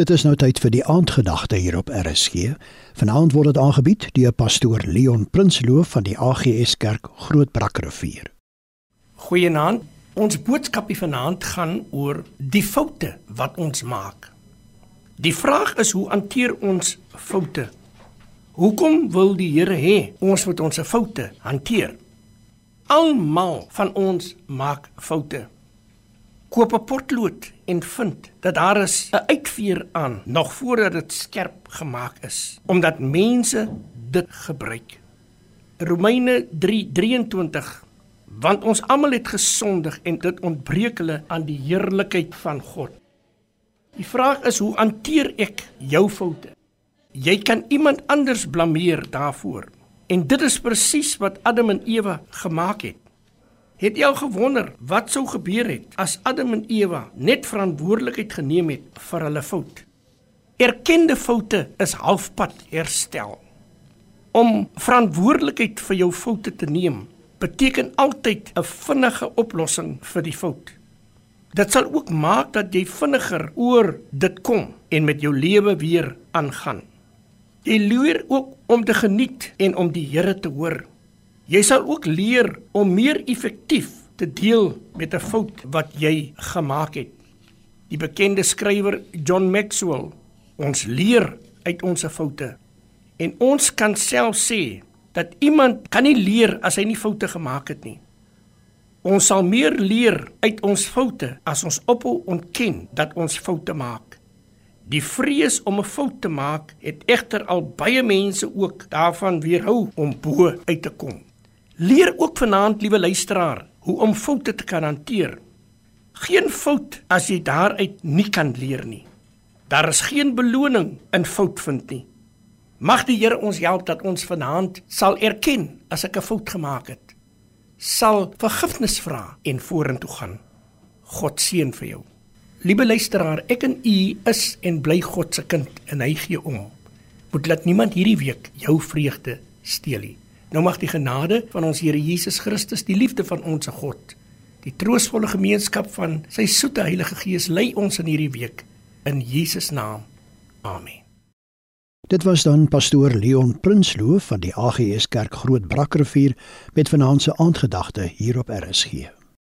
Dit is nou tyd vir die aandgedagte hier op RSG. Vanaand word dit aangebied deur pastoor Leon Prinsloo van die AGS Kerk Grootbrakrivier. Goeienaand. Ons boodskapie vanaand gaan oor die foute wat ons maak. Die vraag is hoe hanteer ons foute? Hoekom wil die Here hê ons moet ons foute hanteer? Almal van ons maak foute koop 'n potlood en vind dat daar is 'n uitveer aan nog voordat dit skerp gemaak is omdat mense dit gebruik. Romeine 3:23 want ons almal het gesondig en dit ontbreek hulle aan die heerlikheid van God. Die vraag is hoe hanteer ek jou foute? Jy kan iemand anders blameer daarvoor. En dit is presies wat Adam en Eva gemaak het. Het jy al gewonder wat sou gebeur het as Adam en Eva net verantwoordelikheid geneem het vir hulle fout? Erkende foute is halfpad herstel. Om verantwoordelikheid vir jou foute te neem, beteken altyd 'n vinnige oplossing vir die fout. Dit sal ook maak dat jy vinniger oor dit kom en met jou lewe weer aangaan. Jy leer ook om te geniet en om die Here te hoor. Jy sal ook leer om meer effektief te deel met 'n fout wat jy gemaak het. Die bekende skrywer John Maxwell, ons leer uit ons foute. En ons kan self sê dat iemand kan nie leer as hy nie foute gemaak het nie. Ons sal meer leer uit ons foute as ons ophou ontken dat ons foute maak. Die vrees om 'n fout te maak het egter al baie mense ook daarvan weerhou om bo uit te kom. Leer ook vanaand, liewe luisteraar, hoe om foute te kan hanteer. Geen fout as jy daaruit nie kan leer nie. Daar is geen beloning in fout vind nie. Mag die Here ons help dat ons vanaand sal erken as ek 'n fout gemaak het. Sal vergifnis vra en vorentoe gaan. God seën vir jou. Liewe luisteraar, ek en u is en bly God se kind en hy gee om. Moet laat niemand hierdie week jou vreugde steel nie. Nou mag die genade van ons Here Jesus Christus, die liefde van ons God, die troostvolle gemeenskap van sy soete Heilige Gees lei ons in hierdie week in Jesus naam. Amen. Dit was dan pastoor Leon Prinsloo van die AGS Kerk Groot Brakrivier met vanaand se aandgedagte hier op RSG.